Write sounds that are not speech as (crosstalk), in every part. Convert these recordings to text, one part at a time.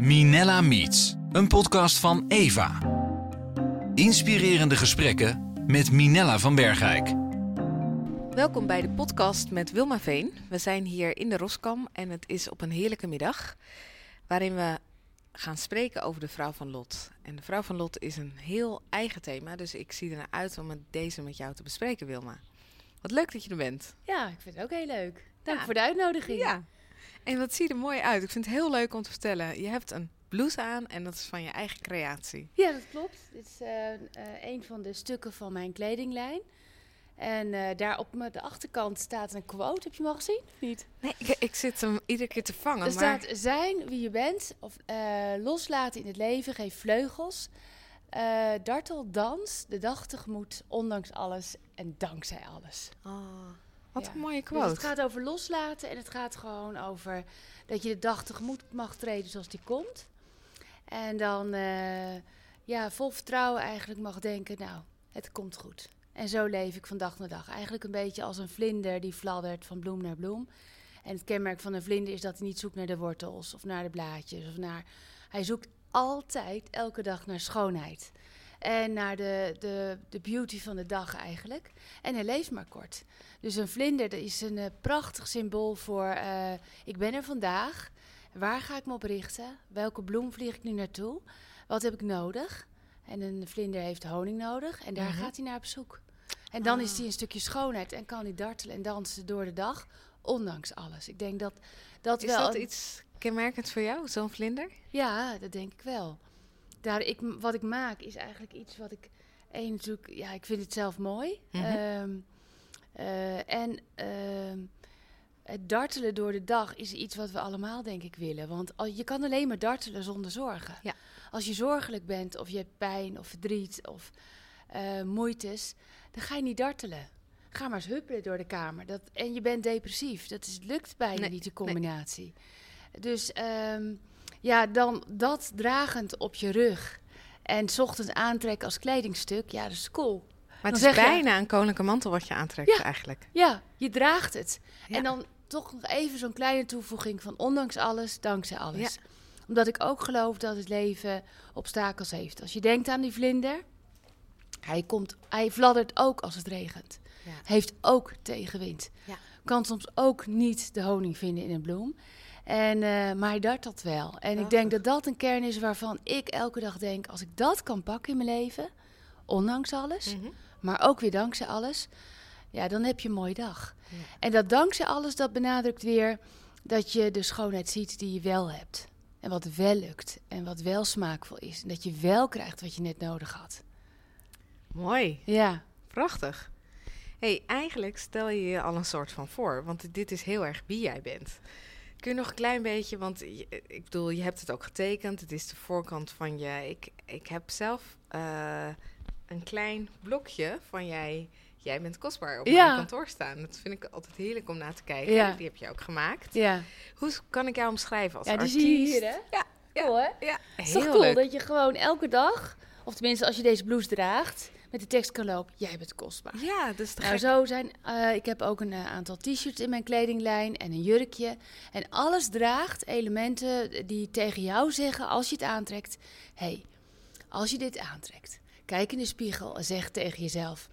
Minella Meets, een podcast van Eva. Inspirerende gesprekken met Minella van Bergijk. Welkom bij de podcast met Wilma Veen. We zijn hier in de Roskam en het is op een heerlijke middag waarin we gaan spreken over de vrouw van Lot. En de vrouw van Lot is een heel eigen thema, dus ik zie ernaar uit om het deze met jou te bespreken, Wilma. Wat leuk dat je er bent. Ja, ik vind het ook heel leuk. Dank Ja. voor de uitnodiging. Ja. En wat zie je er mooi uit. Ik vind het heel leuk om te vertellen. Je hebt een blouse aan en dat is van je eigen creatie. Ja, dat klopt. Dit is eh, eh, een van de stukken van mijn kledinglijn. En eh, daar op de achterkant staat een quote. Heb je hem al gezien? Of niet? Nee, ik, ik zit hem iedere keer te vangen. Er maar... staat zijn wie je bent. Of eh, loslaten in het leven. Geef vleugels. Eh, dartel, dans. De dag tegemoet. Ondanks alles en dankzij alles. Oh, wat Ja. een mooie Dus quote. het gaat over loslaten en het gaat gewoon over dat je de dag tegemoet mag treden zoals die komt. En dan eh, ja, vol vertrouwen eigenlijk mag denken, nou, het komt goed. En zo leef ik van dag naar dag. Eigenlijk een beetje als een vlinder die fladdert van bloem naar bloem. En het kenmerk van een vlinder is dat hij niet zoekt naar de wortels of naar de blaadjes. Of naar... Hij zoekt altijd, elke dag, naar schoonheid. En naar de, de, de beauty van de dag eigenlijk. En hij leeft maar kort. Dus een vlinder dat is een eh, prachtig symbool voor eh, ik ben er vandaag. Waar ga ik me op richten? Welke bloem vlieg ik nu naartoe? Wat heb ik nodig? En een vlinder heeft honing nodig en daar Mhm. gaat hij naar op zoek. En dan is Ah. hij een stukje schoonheid en kan hij dartelen en dansen door de dag, ondanks alles. Ik denk dat dat Is wel. dat een- iets kenmerkends voor jou, zo'n vlinder? ja, dat denk ik wel. Daar, ik, wat ik maak is eigenlijk iets wat ik... één natuurlijk, ja, ik vind het zelf mooi. Mhm. Ehm, eh, en ehm, het dartelen door de dag is iets wat we allemaal denk ik willen. Want al, je kan alleen maar dartelen zonder zorgen. Ja. Als je zorgelijk bent of je hebt pijn of verdriet of eh, moeites, dan ga je niet dartelen. Ga maar eens huppelen door de kamer. Dat, en je bent depressief. Dat is, lukt bijna Nee, niet, de nee. combinatie. Dus ehm, ja, dan dat dragend op je rug. En ochtends aantrekken als kledingstuk. Ja, dat is cool. Maar het Dan is je- bijna een koninklijke mantel wat je aantrekt Ja. eigenlijk. Ja, je draagt het. Ja. En dan toch nog even zo'n kleine toevoeging van ondanks alles, dankzij alles. Omdat ik ook geloof dat het leven obstakels heeft. Als je denkt aan die vlinder, hij, komt, hij fladdert ook als het regent. Heeft ook tegenwind. Kan soms ook niet de honing vinden in een bloem. En, eh, maar hij dartelt wel. En ik denk dat dat een kern is waarvan ik elke dag denk... als ik dat kan pakken in mijn leven, ondanks alles Mhm. maar ook weer dankzij alles, ja, dan heb je een mooie dag. Ja. En dat dankzij alles, dat benadrukt weer dat je de schoonheid ziet die je wel hebt. En wat wel lukt en wat wel smaakvol is. En dat je wel krijgt wat je net nodig had. Mooi, Ja, prachtig. hey, eigenlijk stel je je al een soort van voor, want dit is heel erg wie jij bent. Kun je nog een klein beetje, want je- ik bedoel, je hebt het ook getekend. Het is de voorkant van je. Ik, ik heb zelf eh, een klein blokje van jij. Jij bent kostbaar op Ja. mijn kantoor staan. Dat vind ik altijd heerlijk om naar te kijken. Ja. Die heb je ook gemaakt. ja. Hoe kan ik jou omschrijven als ja die artiest? zie je hier, hè? Ja. Cool, hè? Ja, is heel toch cool leuk. dat je gewoon elke dag, of tenminste als je deze blouse draagt, met de tekst kan lopen, jij bent kostbaar. Ja, te Nou, zo zijn. eh, ik heb ook een eh, aantal t-shirts in mijn kledinglijn en een jurkje. En alles draagt elementen die tegen jou zeggen als je het aantrekt: hey, als je dit aantrekt, kijk in de spiegel en zeg tegen jezelf: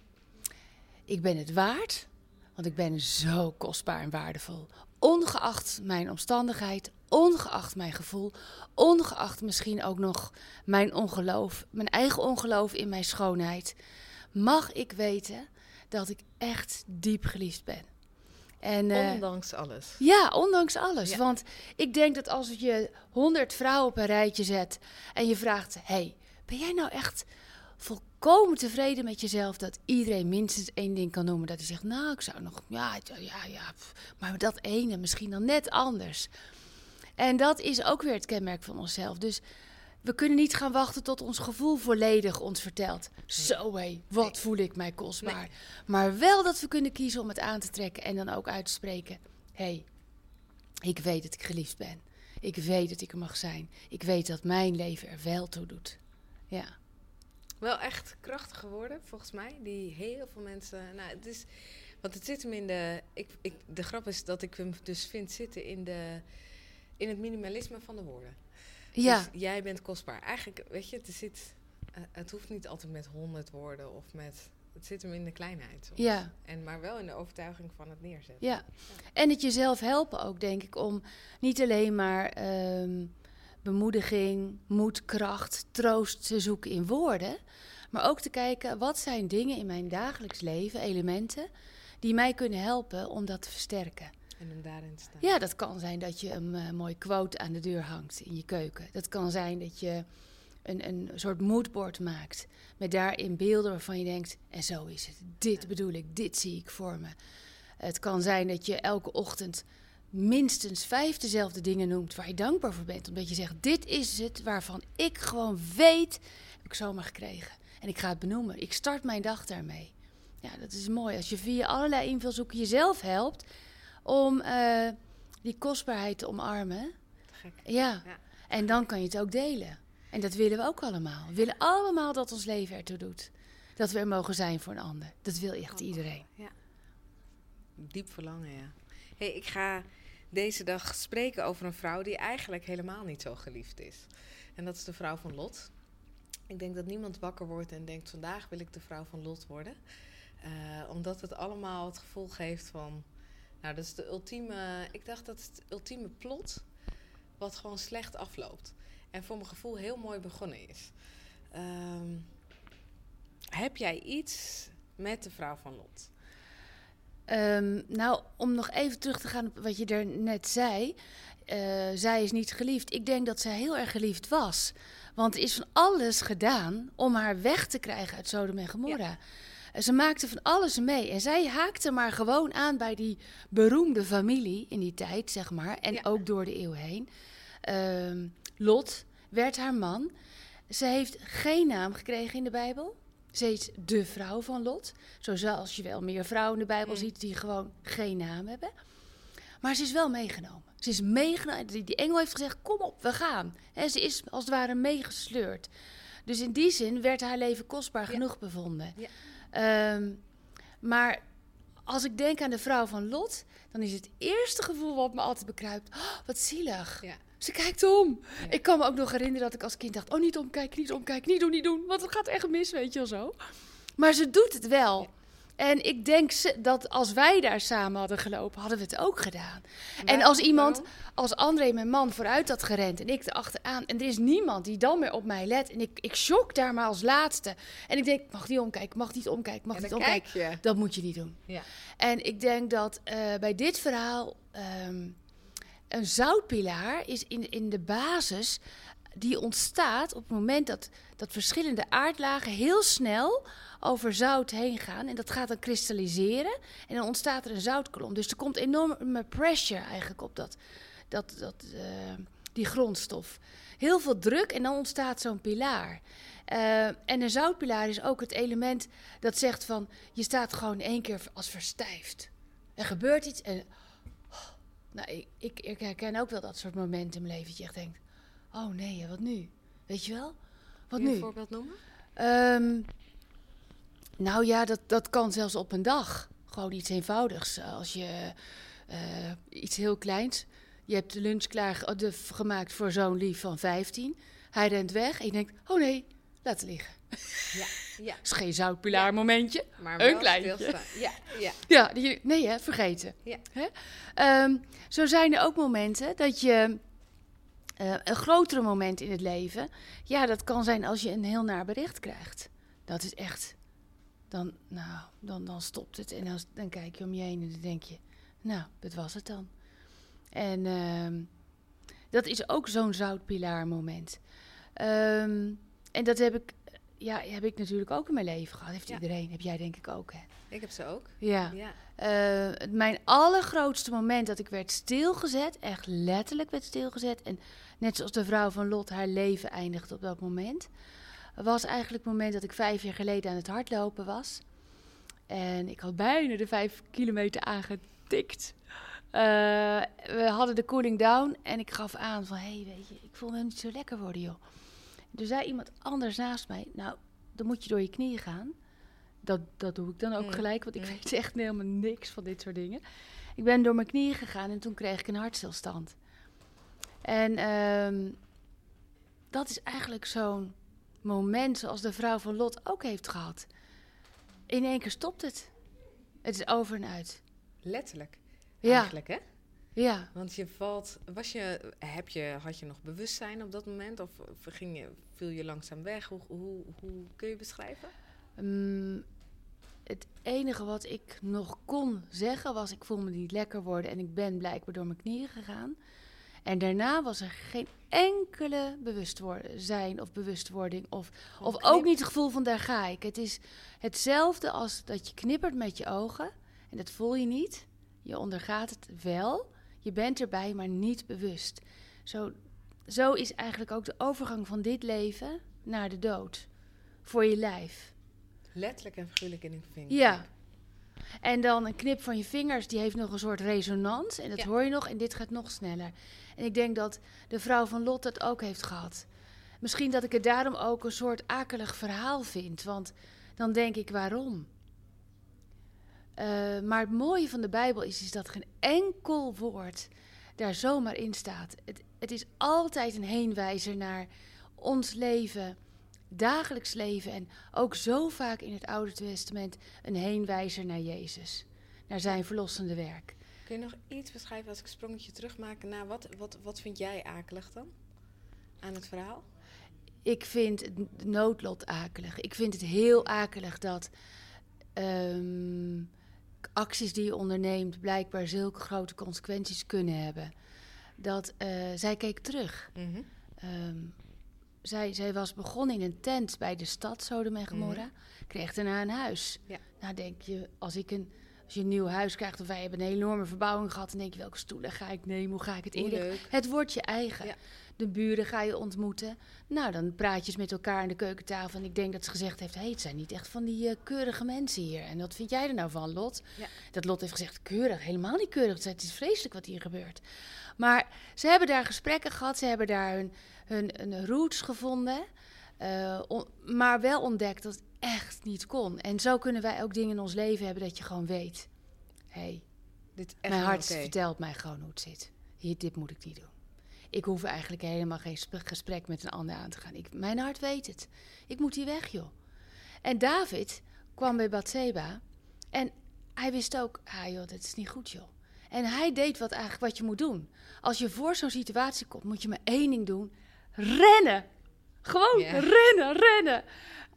Ik ben het waard, want ik ben zo kostbaar en waardevol. Ongeacht mijn omstandigheid, ongeacht mijn gevoel, ongeacht misschien ook nog mijn ongeloof, mijn eigen ongeloof in mijn schoonheid, mag ik weten dat ik echt diep geliefd ben. En, eh, Ondanks alles. ja, ondanks alles. Ja. Want ik denk dat als je honderd vrouwen op een rijtje zet en je vraagt: hey, ben jij nou echt volkomen tevreden met jezelf dat iedereen minstens één ding kan noemen? Dat hij zegt: Nou, ik zou nog, ja, ja, ja, maar dat ene misschien dan net anders. En dat is ook weer het kenmerk van onszelf. Dus we kunnen niet gaan wachten tot ons gevoel volledig ons vertelt. Zo hé, wat Nee. voel ik mij kostbaar. Nee. Maar wel dat we kunnen kiezen om het aan te trekken en dan ook uit te spreken. Hé, hey, ik weet dat ik geliefd ben. Ik weet dat ik er mag zijn. Ik weet dat mijn leven er wel toe doet. Ja. Wel echt krachtige woorden, volgens mij. Die heel veel mensen. Nou, het is. Want het zit hem in de. Ik, ik, de grap is dat ik hem dus vind zitten in, de, in het minimalisme van de woorden. Ja. Dus jij bent kostbaar. Eigenlijk, weet je, het, zit, eh, het hoeft niet altijd met honderd woorden of met... Het zit hem in de kleinheid. soms. Ja. En, maar wel in de overtuiging van het neerzetten. Ja, en het jezelf helpen ook, denk ik, om niet alleen maar ehm, bemoediging, moed, kracht, troost te zoeken in woorden, maar ook te kijken wat zijn dingen in mijn dagelijks leven, elementen, die mij kunnen helpen om dat te versterken. En daarin te staan. Ja, dat kan zijn dat je een eh, mooi quote aan de deur hangt in je keuken. Dat kan zijn dat je een, een soort moodboard maakt. Met daarin beelden waarvan je denkt, en zo is het. Dit bedoel ik, dit zie ik voor me. Het kan zijn dat je elke ochtend minstens vijf dezelfde dingen noemt waar je dankbaar voor bent. Omdat je zegt, dit is het waarvan ik gewoon weet, heb ik zomaar gekregen. En ik ga het benoemen. Ik start mijn dag daarmee. Ja, dat is mooi. Als je via allerlei invalshoeken jezelf helpt om eh, die kostbaarheid te omarmen. Te gek. Ja. Ja. en dan kan je het ook delen. En dat willen we ook allemaal. We willen allemaal dat ons leven ertoe doet. Dat we er mogen zijn voor een ander. Dat wil echt iedereen. Diep verlangen, ja. Hey, ik ga deze dag spreken over een vrouw die eigenlijk helemaal niet zo geliefd is. En dat is de vrouw van Lot. Ik denk dat niemand wakker wordt en denkt: vandaag wil ik de vrouw van Lot worden. Eh, omdat het allemaal het gevoel geeft van. Nou, dat is de ultieme. Ik dacht dat het het ultieme plot. Wat gewoon slecht afloopt. En voor mijn gevoel heel mooi begonnen is. Ehm, heb jij iets met de vrouw van Lot? Ehm, nou, om nog even terug te gaan op wat je er net zei. Eh, zij is niet geliefd. Ik denk dat zij heel erg geliefd was. Want er is van alles gedaan om haar weg te krijgen uit Sodom en Gomorra. En Ze maakte van alles mee. En zij haakte maar gewoon aan bij die beroemde familie in die tijd, zeg maar. En Ja. ook door de eeuw heen. Ehm, Lot werd haar man. Ze heeft geen naam gekregen in de Bijbel. Ze is de vrouw van Lot. Zoals je wel meer vrouwen in de Bijbel Mm. ziet die gewoon geen naam hebben. Maar ze is wel meegenomen. Ze is meegenomen. Die, die engel heeft gezegd: Kom op, we gaan. En ze is als het ware meegesleurd. Dus in die zin werd haar leven kostbaar Ja. genoeg bevonden. Ja. Ehm, maar als ik denk aan de vrouw van Lot, dan is het eerste gevoel wat me altijd bekruipt: oh, wat zielig. Ja. Ze kijkt om. Ja. Ik kan me ook nog herinneren dat ik als kind dacht: Oh, niet omkijken, niet omkijken, niet doen, niet doen. Want het gaat echt mis, weet je wel zo. Maar ze doet het wel. Ja. En ik denk dat als wij daar samen hadden gelopen, hadden we het ook gedaan. En als iemand, als André, mijn man, vooruit had gerend en ik erachteraan. En er is niemand die dan meer op mij let. En ik, ik shock daar maar als laatste. En ik denk, mag niet omkijken, mag niet omkijken, mag niet omkijken. Dat moet je niet doen. Ja. En ik denk dat eh, bij dit verhaal ehm, een zoutpilaar is in, in de basis die ontstaat op het moment dat, dat verschillende aardlagen heel snel over zout heen gaan. En dat gaat dan kristalliseren en dan ontstaat er een zoutkolom. Dus er komt enorme pressure eigenlijk op dat, dat, dat, eh, die grondstof. Heel veel druk en dan ontstaat zo'n pilaar. Eh, en een zoutpilaar is ook het element dat zegt van... je staat gewoon één keer als verstijfd. Er gebeurt iets en... oh, nou, ik, ik, herken ook wel dat soort momenten in mijn leven... je echt denkt, oh nee, wat nu? Weet je wel? Wat Kun je nu? een voorbeeld noemen? Ehm, nou ja, dat, dat kan zelfs op een dag. Gewoon iets eenvoudigs. Als je eh, iets heel kleins. Je hebt de lunch klaar de- gemaakt voor zo'n lief van 15. Hij rent weg en je denkt: oh nee, laat het liggen. Ja. ja. (laughs) Is geen zoutpilaar momentje. Maar Een kleintje. stilstaan. Ja, ja. Ja, die, nee hè, vergeten. Ja. Hè? Ehm, zo zijn er ook momenten dat je eh, een grotere moment in het leven. Ja, dat kan zijn als je een heel naar bericht krijgt. Dat is echt. Dan, nou, dan, dan stopt het en dan, dan kijk je om je heen en dan denk je, nou, dat was het dan. En ehm, dat is ook zo'n zoutpilaar moment. Ehm, en dat heb ik, ja, heb ik natuurlijk ook in mijn leven gehad. Heeft Ja. iedereen, heb jij denk ik ook, hè? Ik heb ze ook. Ja. Ja. Eh, mijn allergrootste moment dat ik werd stilgezet, echt letterlijk werd stilgezet. En net zoals de vrouw van Lot haar leven eindigde op dat moment. Was eigenlijk het moment dat ik vijf jaar geleden aan het hardlopen was. En ik had bijna de vijf kilometer aangetikt. Eh, we hadden de cooling down en ik gaf aan van... hé, hey, weet je, ik voel me niet zo lekker worden, joh. Er zei iemand anders naast mij... nou, dan moet je door je knieën gaan. Dat, dat doe ik dan ook Mm, gelijk, want ik mm. weet echt helemaal niks van dit soort dingen. Ik ben door mijn knieën gegaan en toen kreeg ik een hartstilstand. En ehm, dat is eigenlijk zo'n moment zoals de vrouw van Lot ook heeft gehad. In één keer stopt het. Het is over en uit. Letterlijk. Ja, Eigenlijk, hè? ja. Want je valt... Was je, heb je, had je nog bewustzijn op dat moment? Of, ging je, viel je langzaam weg? Hoe, hoe, hoe kun je beschrijven? Mm, het enige wat ik nog kon zeggen was: ik voel me niet lekker worden en ik ben blijkbaar door mijn knieën gegaan. En daarna was er geen enkele bewustzijn of bewustwording. Of, of ook niet het gevoel van daar ga ik. Het is hetzelfde als dat je knippert met je ogen. En dat voel je niet. Je ondergaat het wel. Je bent erbij, maar niet bewust. Zo, zo is eigenlijk ook de overgang van dit leven naar de dood. Voor je lijf. Letterlijk en figuurlijk in een vinger. Ja. En dan een knip van je vingers, die heeft nog een soort resonans. En dat Ja. hoor je nog en dit gaat nog sneller. En ik denk dat de vrouw van Lot dat ook heeft gehad. Misschien dat ik het daarom ook een soort akelig verhaal vind. Want dan denk ik, waarom? Eh, maar het mooie van de Bijbel is, is dat geen enkel woord daar zomaar in staat. Het, het is altijd een heenwijzer naar ons leven, dagelijks leven. En ook zo vaak in het Oude Testament een heenwijzer naar Jezus. Naar zijn verlossende werk. Kun je nog iets beschrijven als ik een sprongetje terugmaak? naar wat, wat, wat vind jij akelig dan? Aan het verhaal? Ik vind het noodlot akelig. Ik vind het heel akelig dat ehm, acties die je onderneemt blijkbaar zulke grote consequenties kunnen hebben. Dat eh, zij keek terug. Mhm. Ehm, zij, zij was begonnen in een tent bij de stad Sodom en Gomorra. Kreeg daarna een huis. Ja. Nou denk je, als ik een, als je een nieuw huis krijgt... of wij hebben een enorme verbouwing gehad... dan denk je, welke stoelen ga ik nemen? Hoe ga ik het inrichten? Het wordt je eigen. Ja. De buren ga je ontmoeten. Nou, dan praat je eens met elkaar aan de keukentafel. En ik denk dat ze gezegd heeft... hey, het zijn niet echt van die eh, keurige mensen hier. En wat vind jij er nou van, Lot? Ja. Dat Lot heeft gezegd, keurig, helemaal niet keurig. Het is vreselijk wat hier gebeurt. Maar ze hebben daar gesprekken gehad. Ze hebben daar hun, hun, hun roots gevonden. eh, on- maar wel ontdekt dat het echt niet kon. En zo kunnen wij ook dingen in ons leven hebben dat je gewoon weet... hey, Dit echt mijn hart vertelt mij gewoon hoe het zit. Hier, dit moet ik niet doen. Ik hoef eigenlijk helemaal geen sp- gesprek met een ander aan te gaan. Ik, mijn hart weet het. Ik moet hier weg, joh. En David kwam bij Bathseba en hij wist ook, ah joh, dat is niet goed, joh. En hij deed wat eigenlijk wat je moet doen. Als je voor zo'n situatie komt, moet je maar één ding doen: rennen. Gewoon rennen, rennen.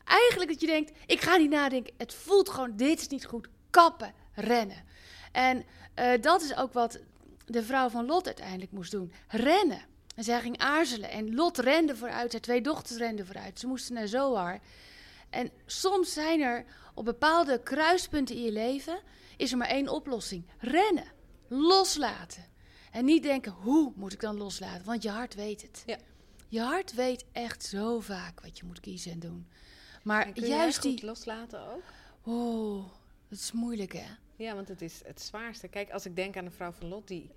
Eigenlijk dat je denkt, ik ga niet nadenken. Het voelt gewoon, dit is niet goed. Kappen, rennen. En eh, dat is ook wat de vrouw van Lot uiteindelijk moest doen. Rennen. En zij ging aarzelen. En Lot rende vooruit. Haar twee dochters renden vooruit. Ze moesten naar Zoar. En soms zijn er op bepaalde kruispunten in je leven... is er maar één oplossing. Rennen. Loslaten. En niet denken, hoe moet ik dan loslaten? Want je hart weet het. Ja. Je hart weet echt zo vaak wat je moet kiezen en doen. Maar En kun juist goed die... loslaten ook? Oh, dat is moeilijk, hè? Ja, want het is het zwaarste. Kijk, als ik denk aan de vrouw van Lot, die,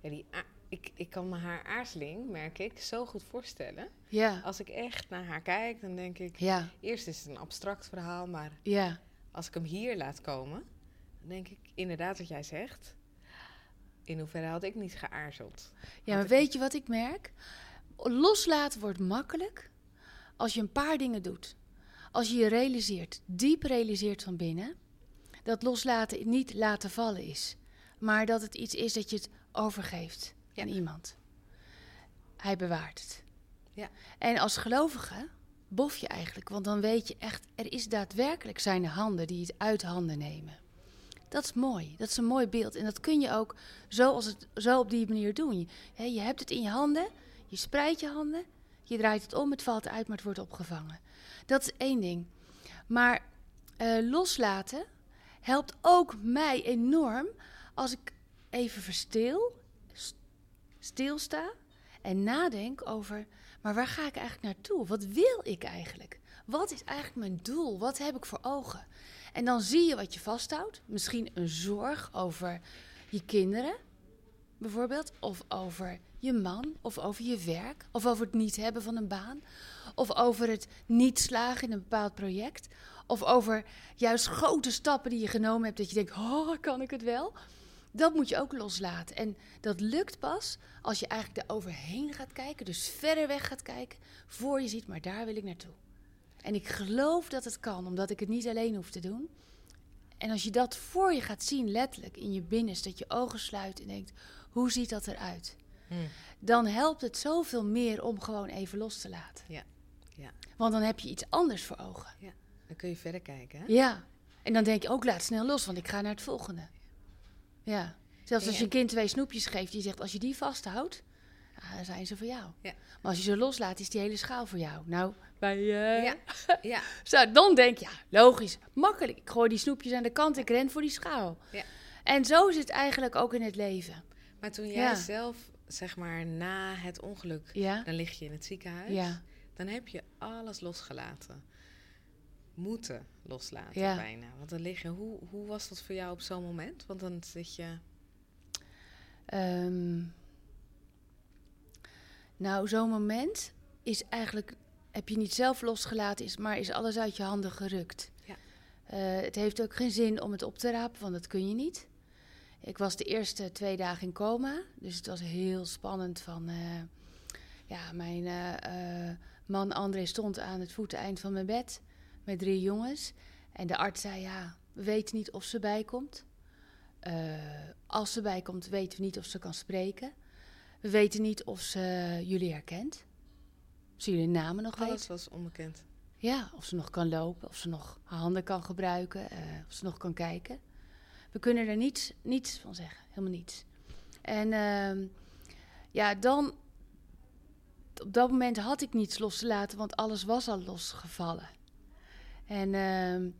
ja, die ik, ik kan me haar aarzeling, merk ik, zo goed voorstellen. Ja, Als ik echt naar haar kijk, dan denk ik, ja, eerst is het een abstract verhaal, maar ja. als ik hem hier laat komen, dan denk ik inderdaad wat jij zegt. In hoeverre had ik niet geaarzeld? Ja, maar weet je wat ik merk? Loslaten wordt makkelijk als je een paar dingen doet. Als je je realiseert, diep realiseert van binnen, dat loslaten niet laten vallen is. Maar dat het iets is dat je het overgeeft Ja. aan iemand. Hij bewaart het. Ja. En als gelovige bof je eigenlijk, want dan weet je echt, er is daadwerkelijk zijn handen die het uit handen nemen. Dat is mooi. Dat is een mooi beeld. En dat kun je ook zo, als het, zo op die manier doen. Je hebt het in je handen, je spreidt je handen, je draait het om, het valt uit, maar het wordt opgevangen. Dat is één ding. Maar eh, loslaten helpt ook mij enorm als ik even verstil, st- stilsta en nadenk over, maar waar ga ik eigenlijk naartoe? Wat wil ik eigenlijk? Wat is eigenlijk mijn doel? Wat heb ik voor ogen? En dan zie je wat je vasthoudt. Misschien een zorg over je kinderen, bijvoorbeeld. Of over je man, of over je werk. Of over het niet hebben van een baan. Of over het niet slagen in een bepaald project. Of over juist grote stappen die je genomen hebt, dat je denkt, oh, kan ik het wel? Dat moet je ook loslaten. En dat lukt pas als je eigenlijk er overheen gaat kijken, dus verder weg gaat kijken, voor je ziet, maar daar wil ik naartoe. En ik geloof dat het kan, omdat ik het niet alleen hoef te doen. En als je dat voor je gaat zien, letterlijk in je binnenste, dat je ogen sluit en denkt: hoe ziet dat eruit? Hmm. Dan helpt het zoveel meer om gewoon even los te laten. Ja, ja. Want dan heb je iets anders voor ogen. Dan kun je verder kijken. Hè? Ja. En dan denk je ook: laat snel los, want ik ga naar het volgende. Ja. Zelfs als je Ja. een kind twee snoepjes geeft, die zegt: als je die vasthoudt, ja, dan zijn ze voor jou. Ja. Maar als je ze loslaat, is die hele schaal voor jou. Nou, bij eh, Ja, ja, (laughs) Zo, dan denk je, ja, logisch, makkelijk. Ik gooi die snoepjes aan de kant, ik ren voor die schaal. Ja. En zo is het eigenlijk ook in het leven. maar toen jij Ja. zelf, zeg maar, na het ongeluk, Ja, dan lig je in het ziekenhuis. ja, Dan heb je alles losgelaten. Moeten loslaten Ja. bijna. Want dan lig je, hoe, hoe was dat voor jou op zo'n moment? Want dan zit je... Ehm, nou, zo'n moment is eigenlijk, heb je niet zelf losgelaten, is, maar is alles uit je handen gerukt. Ja. Eh, het heeft ook geen zin om het op te rapen, want dat kun je niet. Ik was de eerste twee dagen in coma, dus het was heel spannend van... eh, ja, mijn eh, eh, man André stond aan het voeteneind van mijn bed met drie jongens. En de arts zei, ja, we weten niet of ze bijkomt. Als ze bijkomt, weten we niet of ze kan spreken. We weten niet of ze jullie herkent. Of ze jullie namen nog Alles weet. was onbekend. Ja, of ze nog kan lopen, of ze nog haar handen kan gebruiken, of ze nog kan kijken. We kunnen er niets, niets van zeggen, helemaal niets. En ehm, ja, dan, op dat moment had ik niets los te laten, want alles was al losgevallen. En ehm,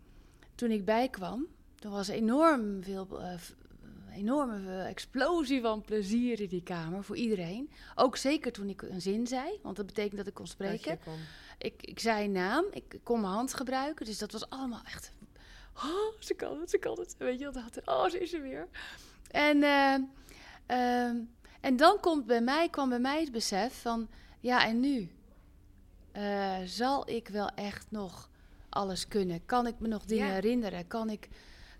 toen ik bijkwam, toen was er enorm veel, een enorme explosie van plezier in die kamer voor iedereen. Ook zeker toen ik een zin zei, want dat betekent dat ik kon spreken. Ik, ik zei een naam, ik kon mijn hand gebruiken. Dus dat was allemaal echt... Oh, ze kan het, ze kan het. Weet je, dat oh, ze is er weer. En, eh, ehm, en dan komt bij mij, kwam bij mij het besef van... Ja, en nu? Eh, zal ik wel echt nog alles kunnen? Kan ik me nog dingen Ja. herinneren? Kan ik,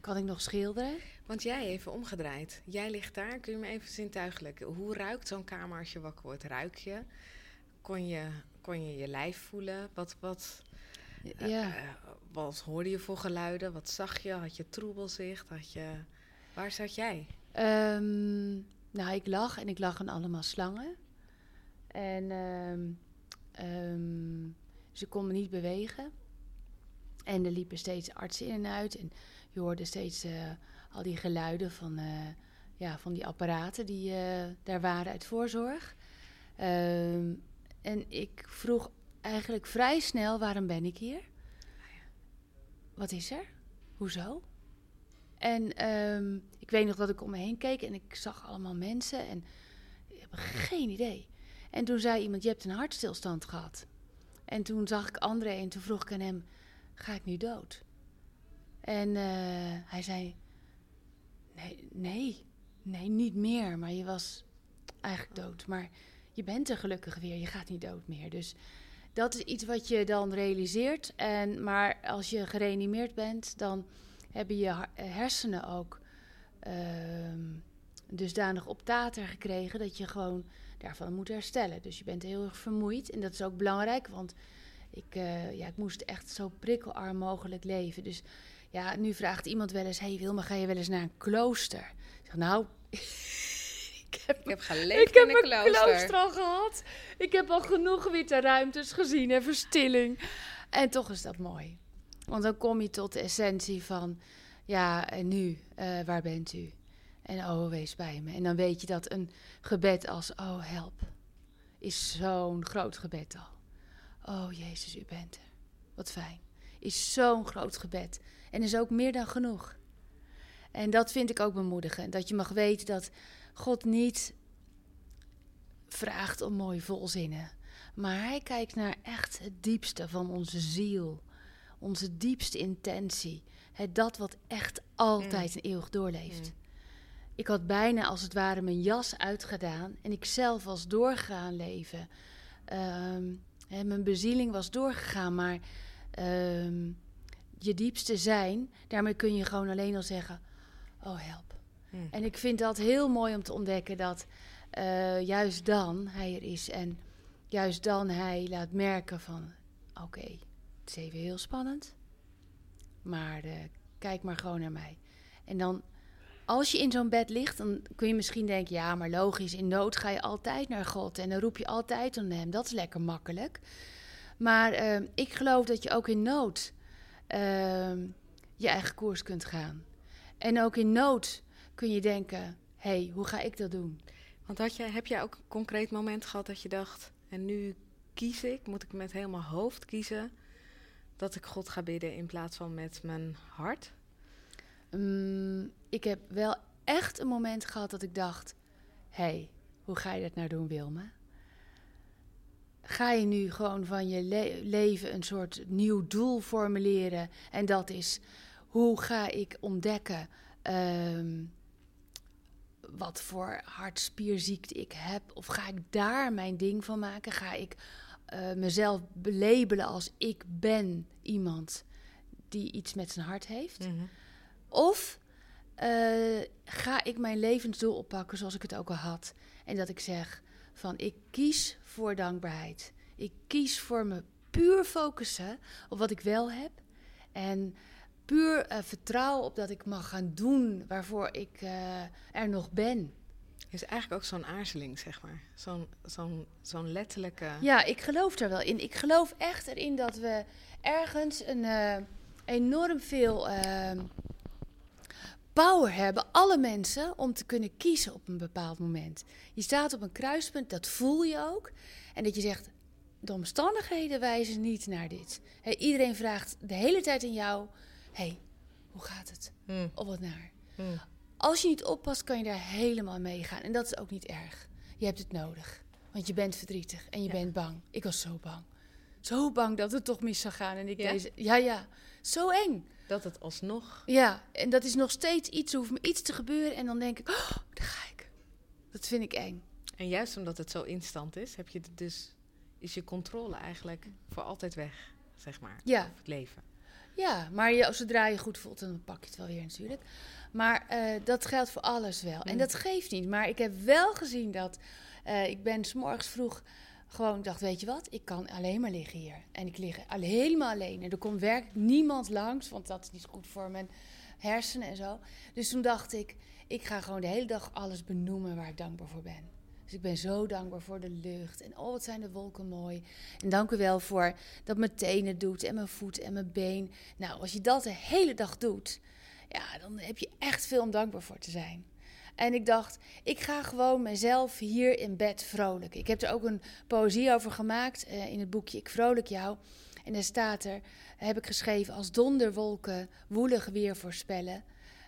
kan ik nog schilderen? Want jij even omgedraaid. Jij ligt daar. Kun je me even zintuigelijk. Hoe ruikt zo'n kamer als je wakker wordt? Ruik je? Kon je kon je, je lijf voelen? Wat, wat, Ja. eh, wat hoorde je voor geluiden? Wat zag je? Had je troebelzicht? Had je... Waar zat jij? Ehm, nou, ik lag en ik lag aan allemaal slangen. En ehm, ehm, ze kon me niet bewegen. En er liepen steeds artsen in en uit. En je hoorde steeds eh, al die geluiden van, eh, ja, van die apparaten die eh, daar waren uit voorzorg. En ik vroeg eigenlijk vrij snel, waarom ben ik hier? Wat is er? Hoezo? En ehm, ik weet nog dat ik om me heen keek en ik zag allemaal mensen en ik heb geen idee. En toen zei iemand, je hebt een hartstilstand gehad. En toen zag ik André en toen vroeg ik aan hem, ga ik nu dood? En eh, hij zei, nee, nee, nee, niet meer. Maar je was eigenlijk dood. Maar je bent er gelukkig weer, je gaat niet dood meer. Dus dat is iets wat je dan realiseert. En, maar als je gereanimeerd bent, dan hebben je eh, hersenen ook ehm, dusdanig op tater gekregen dat je gewoon daarvan moet herstellen. Dus je bent heel erg vermoeid en dat is ook belangrijk, want ik, eh, ja, ik moest echt zo prikkelarm mogelijk leven. Dus ja, nu vraagt iemand wel eens, hey Wilma, ga je wel eens naar een klooster? Ik zeg, nou, ik heb Ik heb geleefd ik heb in een klooster al gehad. Ik heb al genoeg witte ruimtes gezien en verstilling. En toch is dat mooi. Want dan kom je tot de essentie van... Ja, en nu, eh, waar bent u? En oh, wees bij me. En dan weet je dat een gebed als... Oh, help. Is zo'n groot gebed al. Oh, Jezus, u bent er. Wat fijn. Is zo'n groot gebed. En is ook meer dan genoeg. En dat vind ik ook bemoedigend. Dat je mag weten dat God niet vraagt om mooie volzinnen. Maar hij kijkt naar echt het diepste van onze ziel. Onze diepste intentie. Het dat wat echt altijd en eeuwig doorleeft. Mm. Ik had bijna als het ware mijn jas uitgedaan. En ik zelf was doorgegaan leven. Ehm, hè, mijn bezieling was doorgegaan. Maar ehm, je diepste zijn, daarmee kun je gewoon alleen al zeggen... Oh, help. Mm. En ik vind dat heel mooi om te ontdekken dat eh, juist dan hij er is en juist dan hij laat merken van oké, het is even heel spannend, maar eh, kijk maar gewoon naar mij. En dan, als je in zo'n bed ligt, dan kun je misschien denken, ja, maar logisch, in nood ga je altijd naar God en dan roep je altijd om hem. Dat is lekker makkelijk. Maar eh, ik geloof dat je ook in nood eh, je eigen koers kunt gaan. En ook in nood kun je denken, hé, hey, hoe ga ik dat doen? Want had jij, heb jij ook een concreet moment gehad dat je dacht, en nu kies ik, moet ik met helemaal hoofd kiezen, dat ik God ga bidden in plaats van met mijn hart? Mm, ik heb wel echt een moment gehad dat ik dacht: hé, hey, hoe ga je dat nou doen, Wilma? Ga je nu gewoon van je le leven een soort nieuw doel formuleren? En dat is: hoe ga ik ontdekken um, wat voor hartspierziekte ik heb? Of ga ik daar mijn ding van maken? Ga ik uh, mezelf belabelen als ik ben iemand die iets met zijn hart heeft? Mhm. Mm -hmm. Of uh, ga ik mijn levensdoel oppakken zoals ik het ook al had. En dat ik zeg van ik kies voor dankbaarheid. Ik kies voor me puur focussen op wat ik wel heb. En puur uh, vertrouwen op dat ik mag gaan doen waarvoor ik uh, er nog ben. is eigenlijk ook zo'n aarzeling, zeg maar. Zo'n zo'n zo'n letterlijke... Ja, ik geloof daar wel in. Ik geloof echt erin dat we ergens een uh, enorm veel ehm, power hebben, alle mensen, om te kunnen kiezen op een bepaald moment. Je staat op een kruispunt, dat voel je ook. En dat je zegt, de omstandigheden wijzen niet naar dit. Iedereen vraagt de hele tijd aan jou, hey, hoe gaat het? Hmm. Of wat naar? Hmm. Als je niet oppast, kan je daar helemaal mee gaan. En dat is ook niet erg. Je hebt het nodig. Want je bent verdrietig en je Ja. bent bang. Ik was zo bang. Zo bang dat het toch mis zou gaan. En ik Ja? deze, ja, ja, zo eng. Dat het alsnog... Ja, en dat is nog steeds iets, er hoeft me iets te gebeuren. En dan denk ik, oh, daar ga ik. Dat vind ik eng. En juist omdat het zo instant is, heb je dus, is je controle eigenlijk voor altijd weg, zeg maar. Ja. Over het leven. Ja, maar je, zodra je goed voelt, dan pak je het wel weer natuurlijk. Maar eh, dat geldt voor alles wel. En Mm. dat geeft niet. Maar ik heb wel gezien dat... eh, ik ben s morgens vroeg gewoon dacht, weet je wat? Ik kan alleen maar liggen hier. En ik lig al- helemaal alleen. En er komt werkelijk niemand langs, want dat is niet goed voor mijn hersenen en zo. Dus toen dacht ik, ik ga gewoon de hele dag alles benoemen waar ik dankbaar voor ben. Dus ik ben zo dankbaar voor de lucht. En oh, wat zijn de wolken mooi. En dank u wel voor dat mijn tenen doet en mijn voet en mijn been. Nou, als je dat de hele dag doet, ja, dan heb je echt veel om dankbaar voor te zijn. En ik dacht, ik ga gewoon mezelf hier in bed vrolijk. Ik heb er ook een poëzie over gemaakt eh, in het boekje Ik Vrolijk Jou. En daar staat er, heb ik geschreven, als donderwolken woelig weer voorspellen,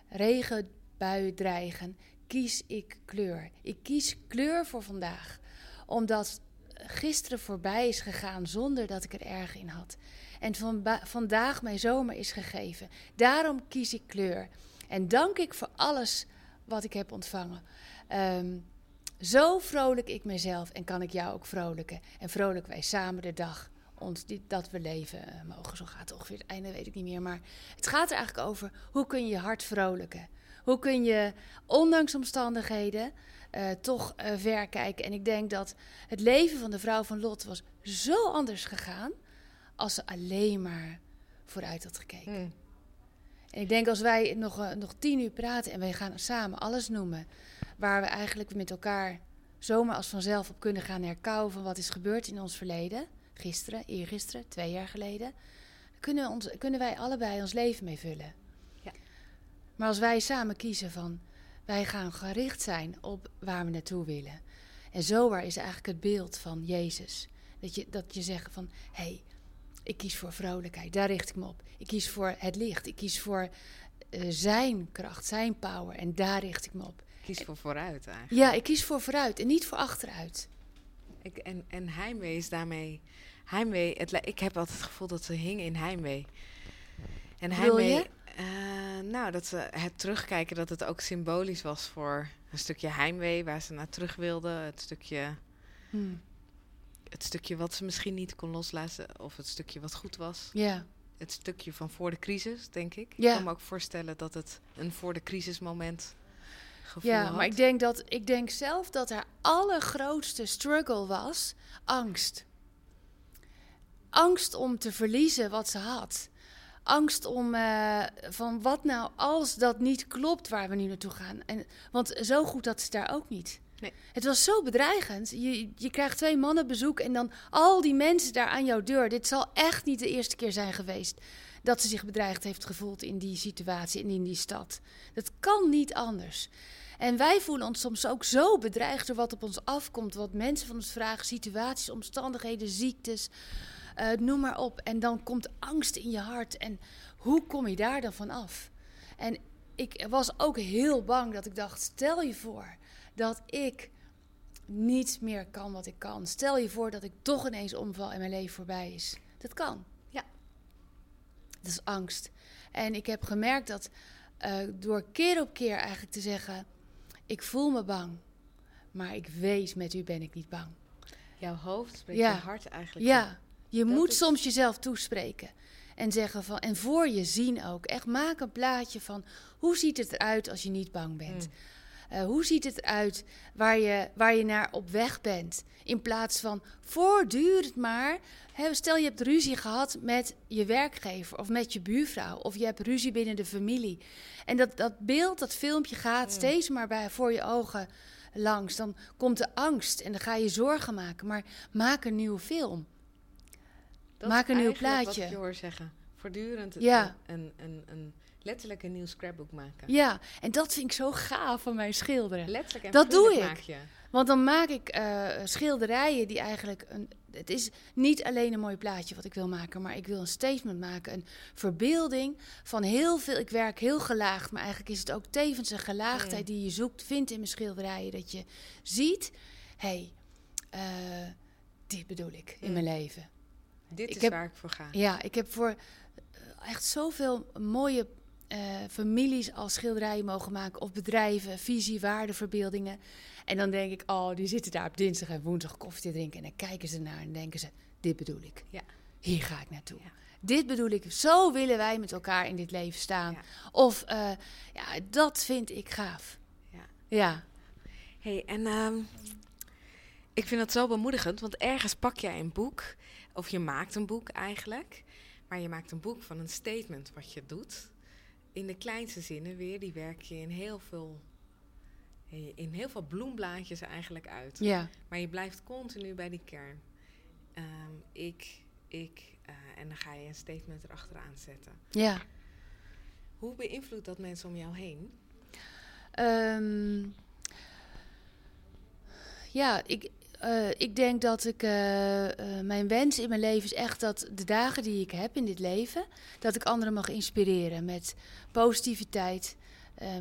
regenbuien dreigen, kies ik kleur. Ik kies kleur voor vandaag, omdat gisteren voorbij is gegaan zonder dat ik er erg in had. En van vandaag mijn zomer is gegeven. Daarom kies ik kleur. En dank ik voor alles wat ik heb ontvangen. Ehm, zo vrolijk ik mezelf en kan ik jou ook vrolijken. En vrolijk wij samen de dag ons dat we leven eh, mogen. Zo gaat het ongeveer het einde, weet ik niet meer. Maar het gaat er eigenlijk over hoe kun je je hart vrolijken. Hoe kun je, ondanks omstandigheden, eh, toch eh, ver kijken. En ik denk dat het leven van de vrouw van Lot was zo anders gegaan... als ze alleen maar vooruit had gekeken. Hmm. En ik denk als wij nog, eh, nog tien uur praten en wij gaan samen alles noemen... waar we eigenlijk met elkaar zomaar als vanzelf op kunnen gaan herkauwen... van wat is gebeurd in ons verleden, gisteren, eergisteren, twee jaar geleden... kunnen, ons, kunnen wij allebei ons leven mee vullen. Maar als wij samen kiezen van... wij gaan gericht zijn op waar we naartoe willen... en zo waar is eigenlijk het beeld van Jezus... dat je, dat je zegt van... hé, hey, ik kies voor vrolijkheid, daar richt ik me op. Ik kies voor het licht, ik kies voor eh, zijn kracht, zijn power en daar richt ik me op. Kies voor vooruit eigenlijk. Ja, ik kies voor vooruit en niet voor achteruit. Ik, en, en heimwee is daarmee... Heimwee, het, ik heb altijd het gevoel dat ze hingen in heimwee. En heimwee... eh, nou, dat ze het terugkijken, dat het ook symbolisch was voor een stukje heimwee... waar ze naar terug wilden. Het stukje, Hm. het stukje wat ze misschien niet kon loslaten... of het stukje wat goed was. Ja, Het stukje van voor de crisis, denk ik. Ja. Ik kan me ook voorstellen dat het een voor de crisis moment gevoel Ja, had. maar ik denk, dat, ik denk zelf dat haar allergrootste struggle was angst. Angst om te verliezen wat ze had. Angst om eh, van wat nou als dat niet klopt waar we nu naartoe gaan. En, want zo goed dat ze daar ook niet. Nee. Het was zo bedreigend. Je, je krijgt twee mannen bezoek en dan al die mensen daar aan jouw deur. Dit zal echt niet de eerste keer zijn geweest dat ze zich bedreigd heeft gevoeld in die situatie en in die stad. Dat kan niet anders. En wij voelen ons soms ook zo bedreigd door wat op ons afkomt, wat mensen van ons vragen, situaties, omstandigheden, ziektes, eh, noem maar op. En dan komt angst in je hart. En hoe kom je daar dan van af? En ik was ook heel bang dat ik dacht: stel je voor dat ik niet meer kan wat ik kan. Stel je voor dat ik toch ineens omval en mijn leven voorbij is. Dat kan. Ja. Dat is angst. En ik heb gemerkt dat eh, door keer op keer eigenlijk te zeggen: ik voel me bang, maar ik weet met u ben ik niet bang. Jouw hoofd spreekt Ja. je hart eigenlijk Ja, je Dat moet is- soms jezelf toespreken. En zeggen van, en voor je zien ook. Echt maak een plaatje van hoe ziet het eruit als je niet bang bent. Mm. Eh, hoe ziet het eruit waar je, waar je naar op weg bent? In plaats van voortdurend maar. Stel je hebt ruzie gehad met je werkgever of met je buurvrouw. Of je hebt ruzie binnen de familie. En dat, dat beeld, dat filmpje gaat Mm. steeds maar bij, voor je ogen langs. Dan komt de angst en dan ga je zorgen maken. Maar maak een nieuwe film. Dat Maak een nieuw plaatje. Wat ik je hoor zeggen. Voortdurend Ja. een, een, een, letterlijk een nieuw scrapbook maken. Ja, en dat vind ik zo gaaf van mijn schilderen. Letterlijk en Dat doe ik. maak je. Want dan maak ik eh, schilderijen die eigenlijk een. Het is niet alleen een mooi plaatje wat ik wil maken, maar ik wil een statement maken. Een verbeelding van heel veel. Ik werk heel gelaagd, maar eigenlijk is het ook tevens een gelaagdheid die je zoekt, vindt in mijn schilderijen. Dat je ziet, hé, hey, eh, dit bedoel ik in Mm. mijn leven. Dit Ik is heb- waar ik voor ga. Ja, ik heb voor eh, echt zoveel mooie eh, families als schilderijen mogen maken. Of bedrijven, visie, waarde, verbeeldingen. En dan denk ik, oh, die zitten daar op dinsdag en woensdag koffie te drinken. En dan kijken ze naar en denken ze, dit bedoel ik. Ja. Hier ga ik naartoe. Ja. Dit bedoel ik. Zo willen wij met elkaar in dit leven staan. Ja. Of, eh, ja, dat vind ik gaaf. Ja. Ja. hey, en ehm, ik vind dat zo bemoedigend, want ergens pak jij een boek, of je maakt een boek eigenlijk, maar je maakt een boek van een statement wat je doet. In de kleinste zinnen weer, die werk je in heel veel, in heel veel bloemblaadjes eigenlijk uit. Ja. Maar je blijft continu bij die kern. Ehm, ik, ik, eh, en dan ga je een statement erachteraan zetten. Ja. Hoe beïnvloedt dat mensen om jou heen? Ehm, ja, ik, eh, ik denk dat ik. eh, eh, mijn wens in mijn leven is echt dat de dagen die ik heb in dit leven. dat ik anderen mag inspireren met positiviteit.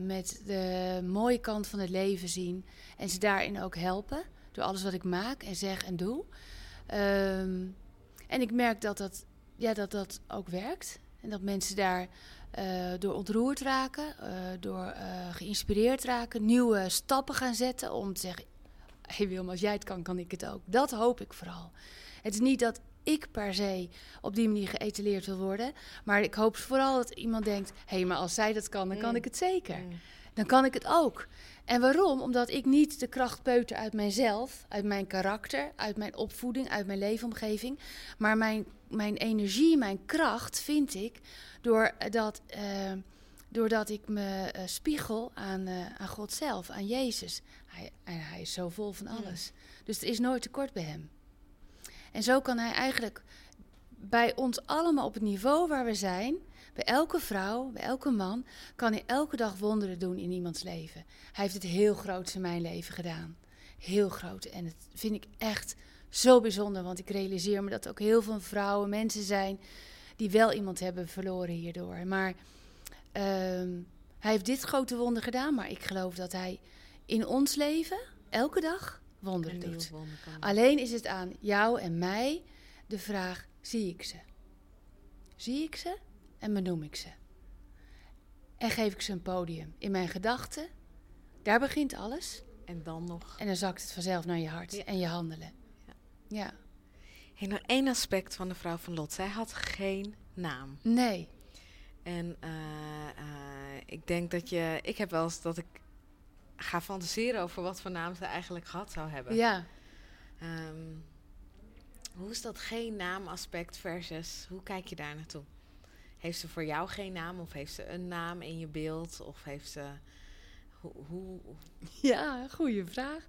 met de mooie kant van het leven zien. En ze daarin ook helpen. Door alles wat ik maak en zeg en doe. Ehm, en ik merk dat dat, ja, dat dat ook werkt. En dat mensen daar door ontroerd raken, door geïnspireerd raken, nieuwe stappen gaan zetten om te zeggen: hey Wilma, als jij het kan, kan ik het ook. Dat hoop ik vooral. Het is niet dat ik per se op die manier geëtaleerd wil worden, maar ik hoop vooral dat iemand denkt: Hé, hey, maar als zij dat kan, dan kan Mm. ik het zeker. Mm. Dan kan ik het ook. En waarom? Omdat ik niet de kracht peuter uit mijzelf, uit mijn karakter, uit mijn opvoeding, uit mijn leefomgeving. Maar mijn, mijn energie, mijn kracht vind ik doordat, eh, doordat ik me eh, spiegel aan, eh, aan God zelf, aan Jezus. Hij, en hij is zo vol van alles. Dus er is nooit tekort bij hem. En zo kan hij eigenlijk bij ons allemaal op het niveau waar we zijn, bij elke vrouw, bij elke man, kan hij elke dag wonderen doen in iemands leven. Hij heeft het heel groot in mijn leven gedaan. Heel groot. En dat vind ik echt zo bijzonder, want ik realiseer me dat er ook heel veel vrouwen, mensen zijn die wel iemand hebben verloren hierdoor. Maar ehm, hij heeft dit grote wonder gedaan, maar ik geloof dat hij in ons leven elke dag wonderen doet. Alleen is het aan jou en mij de vraag: zie ik ze? Zie ik ze en benoem ik ze? En geef ik ze een podium in mijn gedachten? Daar begint alles. En dan nog. En dan zakt het vanzelf naar je hart Ja. en je handelen. Ja. Ja. Hey, nog één aspect van de vrouw van Lot. Zij had geen naam. Nee. En eh, eh, ik denk dat je. Ik heb wel eens dat ik ga fantaseren over wat voor naam ze eigenlijk gehad zou hebben. Ja. Ehm, hoe is dat geen naamaspect versus hoe kijk je daar naartoe? Heeft ze voor jou geen naam of heeft ze een naam in je beeld of heeft ze hoe, hoe (laughs) Ja, goede vraag.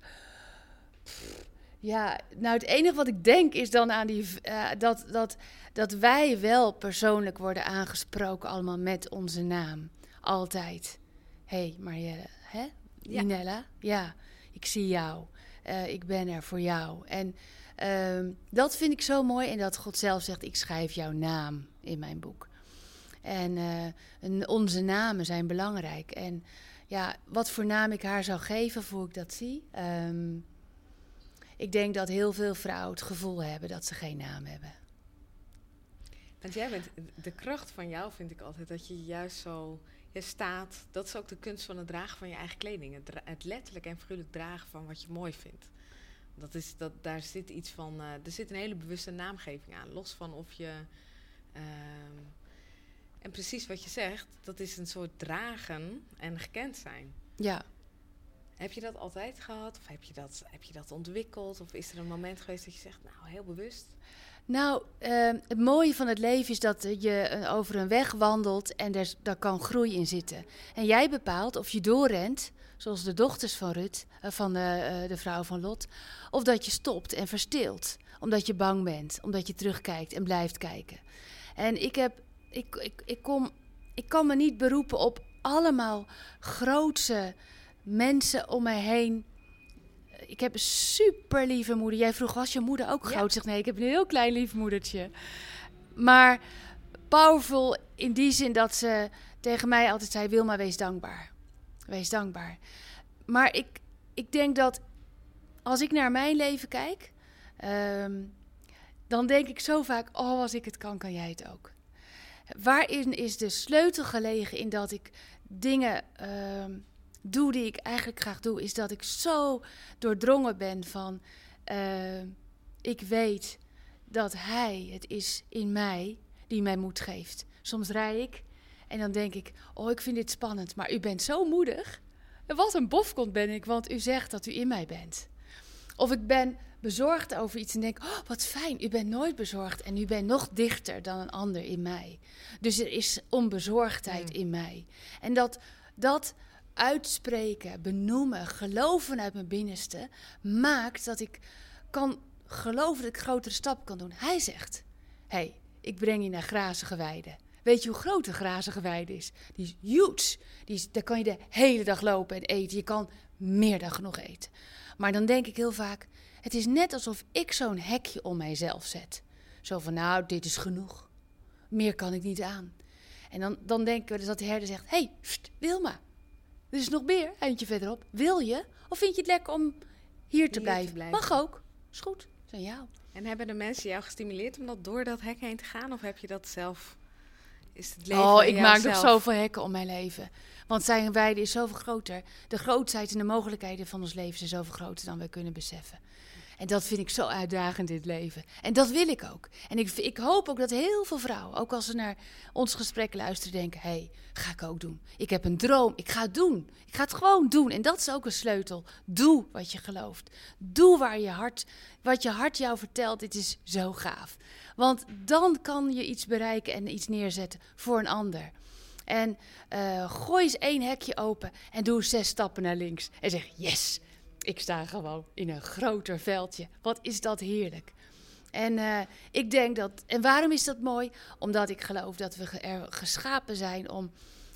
Ja, nou het enige wat ik denk is dan aan die eh, dat, dat, dat wij wel persoonlijk worden aangesproken allemaal met onze naam. Altijd. Hé, hey, Marielle, hè? Ja. Ninella? Ja, ik zie jou. Eh, ik ben er voor jou. En ehm, dat vind ik zo mooi. En dat God zelf zegt, ik schrijf jouw naam in mijn boek. En eh, en onze namen zijn belangrijk. En ja, wat voor naam ik haar zou geven voor ik dat zie. Ehm, ik denk dat heel veel vrouwen het gevoel hebben dat ze geen naam hebben. Want jij bent, de kracht van jou vind ik altijd dat je juist zo, je staat, dat is ook de kunst van het dragen van je eigen kleding. Het, letterlijk en figuurlijk dragen van wat je mooi vindt. Dat is, dat, daar zit iets van, eh, er zit een hele bewuste naamgeving aan. Los van of je, ehm, en precies wat je zegt, dat is een soort dragen en gekend zijn. Ja, Heb je dat altijd gehad? Of heb je dat, heb je dat ontwikkeld? Of is er een moment geweest dat je zegt, nou, heel bewust? Nou, ehm, het mooie van het leven is dat je eh, over een weg wandelt en daar kan groei in zitten. En jij bepaalt of je doorrent, zoals de dochters van Rut, eh, van de, eh, de vrouw van Lot, of dat je stopt en verstilt, omdat je bang bent, omdat je terugkijkt en blijft kijken. En ik heb, ik, ik, ik kom, ik kan me niet beroepen op allemaal grootse mensen om mij heen. Ik heb een super lieve moeder. Jij vroeg, was je moeder ook groot? Ik zeg, nee, ik heb een heel klein lief moedertje. Maar powerful in die zin dat ze tegen mij altijd zei, Wilma, wees dankbaar. Wees dankbaar. Maar ik, ik denk dat als ik naar mijn leven kijk, ehm, dan denk ik zo vaak, oh, als ik het kan, kan jij het ook. Waarin is de sleutel gelegen in dat ik dingen ehm, doe die ik eigenlijk graag doe, is dat ik zo doordrongen ben van, ehm, ik weet dat Hij het is in mij die mij moed geeft. Soms rij ik en dan denk ik, oh, ik vind dit spannend, maar u bent zo moedig. En wat een bofkont ben ik, want u zegt dat u in mij bent. Of ik ben bezorgd over iets en denk, oh, wat fijn, u bent nooit bezorgd en u bent nog dichter dan een ander in mij. Dus er is onbezorgdheid Mm. in mij. En dat, dat uitspreken, benoemen, geloven uit mijn binnenste, maakt dat ik kan geloven dat ik grotere stappen kan doen. Hij zegt, hé, hey, ik breng je naar grazige weiden. Weet je hoe groot een grazige weide is? Die is huge. Die is, daar kan je de hele dag lopen en eten. Je kan meer dan genoeg eten. Maar dan denk ik heel vaak, het is net alsof ik zo'n hekje om mijzelf zet. Zo van, nou, dit is genoeg. Meer kan ik niet aan. En dan, dan denken we dus dat de herder zegt, hé, hey, Wilma, er is nog meer, eentje verderop. Wil je? Of vind je het lekker om hier te, te blijven? blijven. Mag ook. Is goed. Is aan jou. En hebben de mensen jou gestimuleerd om dat door dat hek heen te gaan? Of heb je dat zelf? Is het leven Oh, ik maak nog zoveel hekken om mijn leven. Want zijn weide is zoveel groter. De grootheid en de mogelijkheden van ons leven zijn zoveel groter dan wij kunnen beseffen. En dat vind ik zo uitdagend in het leven. En dat wil ik ook. En ik, ik hoop ook dat heel veel vrouwen, ook als ze naar ons gesprek luisteren, denken: hé, hey, ga ik ook doen. Ik heb een droom, ik ga het doen. Ik ga het gewoon doen. En dat is ook een sleutel. Doe wat je gelooft. Doe waar je hart, wat je hart jou vertelt. Dit is zo gaaf. Want dan kan je iets bereiken en iets neerzetten voor een ander. En eh, gooi eens één hekje open en doe zes stappen naar links. En zeg: Yes, ik sta gewoon in een groter veldje. Wat is dat heerlijk. En eh, ik denk dat. En waarom is dat mooi? Omdat ik geloof dat we er geschapen zijn om.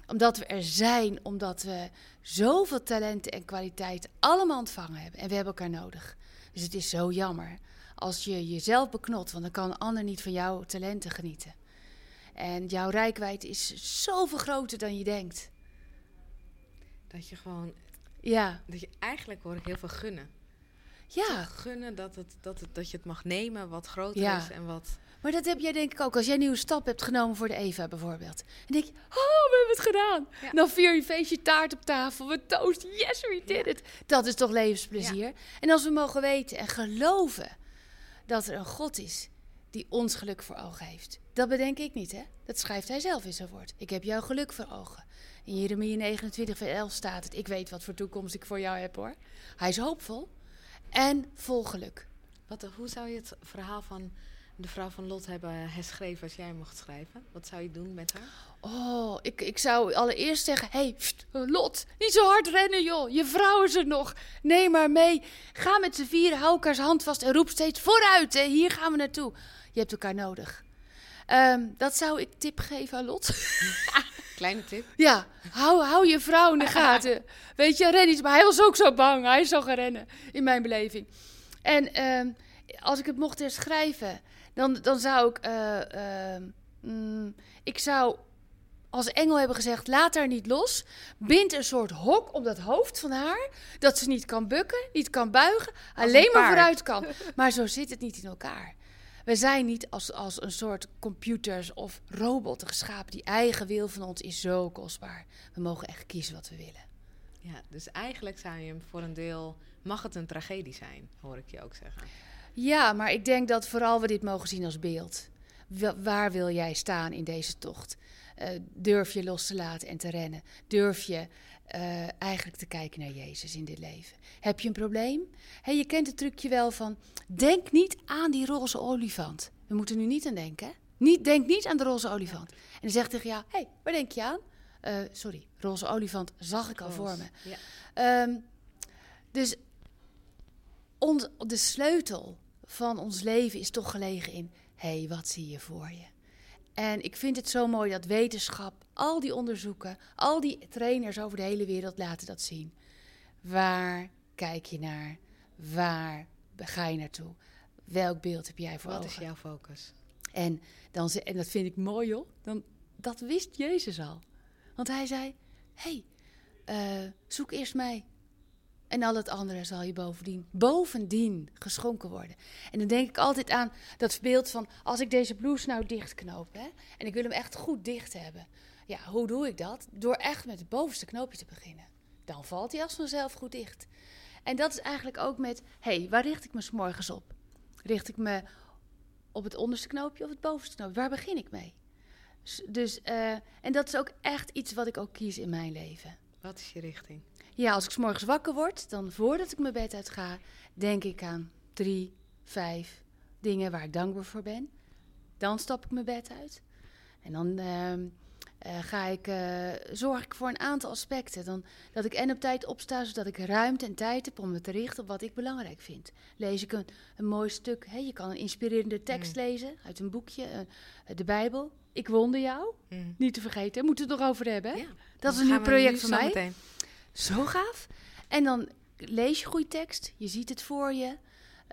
Omdat we er zijn, omdat we zoveel talenten en kwaliteiten allemaal ontvangen hebben. En we hebben elkaar nodig. Dus het is zo jammer als je jezelf beknot, want dan kan een ander niet van jouw talenten genieten. En jouw rijkwijde is zoveel groter dan je denkt. Dat je gewoon, Ja, dat je eigenlijk hoor ik heel veel gunnen. ja. Gunnen dat, het, dat, het, dat je het mag nemen wat groter Ja. is en wat... Maar dat heb jij denk ik ook. Als jij een nieuwe stap hebt genomen voor de Eva bijvoorbeeld. En denk je, oh, we hebben het gedaan. Ja. Dan vier je feestje taart op tafel. We toast, yes, we did Ja. it. Dat is toch levensplezier. En als we mogen weten en geloven dat er een God is die ons geluk voor ogen heeft. Dat bedenk ik niet, hè? Dat schrijft hij zelf in zijn woord. Ik heb jouw geluk voor ogen. In Jeremia 29, vers 11 staat het. Ik weet wat voor toekomst ik voor jou heb, hoor. Hij is hoopvol en vol geluk. Wat, hoe zou je het verhaal van de vrouw van Lot hebben herschreven als jij mocht schrijven? Wat zou je doen met haar? Oh, ik, ik zou allereerst zeggen: hey, Lot, niet zo hard rennen, joh. Je vrouw is er nog. Neem maar mee. Ga met z'n vieren, hou elkaars hand vast en roep steeds vooruit. Hè. Hier gaan we naartoe. Je hebt elkaar nodig. Ehm, dat zou ik tip geven aan Lot. (laughs) Kleine tip. Ja, hou, hou je vrouw in de (laughs) gaten. Weet je, ren iets. Maar hij was ook zo bang. Hij is zo gaan rennen, in mijn beleving. En ehm, als ik het mocht herschrijven, dan, dan zou ik... Uh, mm, ik zou als engel hebben gezegd: laat haar niet los. Bind een soort hok om dat hoofd van haar. Dat ze niet kan bukken, niet kan buigen, alleen maar vooruit kan. (laughs) Maar zo zit het niet in elkaar. We zijn niet als, als een soort computers of robotten geschapen. Die eigen wil van ons is zo kostbaar. We mogen echt kiezen wat we willen. Ja, dus eigenlijk zou je hem voor een deel. Mag het een tragedie zijn, hoor ik je ook zeggen. Ja, maar ik denk dat vooral we dit mogen zien als beeld. Waar wil jij staan in deze tocht? Uh, durf je los te laten en te rennen? Durf je uh, eigenlijk te kijken naar Jezus in dit leven? Heb je een probleem? Hey, je kent het trucje wel van: denk niet aan die roze olifant. We moeten nu niet aan denken. Niet, denk niet aan de roze olifant. En dan zegt tegen jou: hey, waar denk je aan? Uh, sorry, roze olifant zag ik al voor me. Ja. Um, dus de sleutel van ons leven is toch gelegen in: hé, hey, wat zie je voor je? En ik vind het zo mooi dat wetenschap, al die onderzoeken, al die trainers over de hele wereld laten dat zien. Waar kijk je naar? Waar ga je naartoe? Welk beeld heb jij voor Wat ogen? is jouw focus? En, dan, en dat vind ik mooi, joh. Dan, dat wist Jezus al. Want hij zei: hey, uh, zoek eerst mij. En al het andere zal je bovendien, bovendien geschonken worden. En dan denk ik altijd aan dat beeld van als ik deze blouse nou dichtknoop. Hè, en ik wil hem echt goed dicht hebben. Ja, hoe doe ik dat? Door echt met het bovenste knoopje te beginnen. Dan valt hij als vanzelf goed dicht. En dat is eigenlijk ook met, hé, hey, waar richt ik me s morgens op? Richt ik me op het onderste knoopje of het bovenste knoopje? Waar begin ik mee? Dus, uh, en dat is ook echt iets wat ik ook kies in mijn leven. Wat is je richting? Ja, als ik s morgens wakker word, dan voordat ik mijn bed uit ga, denk ik aan drie, vijf dingen waar ik dankbaar voor ben. Dan stap ik mijn bed uit. En dan uh, uh, ga ik, uh, zorg ik voor een aantal aspecten. Dan, dat ik en op tijd opsta, zodat ik ruimte en tijd heb om me te richten op wat ik belangrijk vind. Lees ik een, een mooi stuk. Hè? Je kan een inspirerende tekst mm. lezen uit een boekje, eh, de Bijbel. Ik wonde jou. Mm. Niet te vergeten, moeten we het nog over hebben. Hè? Ja, dat is een nieuw project voor mij. Meteen. Zo gaaf. En dan lees je goede tekst, je ziet het voor je.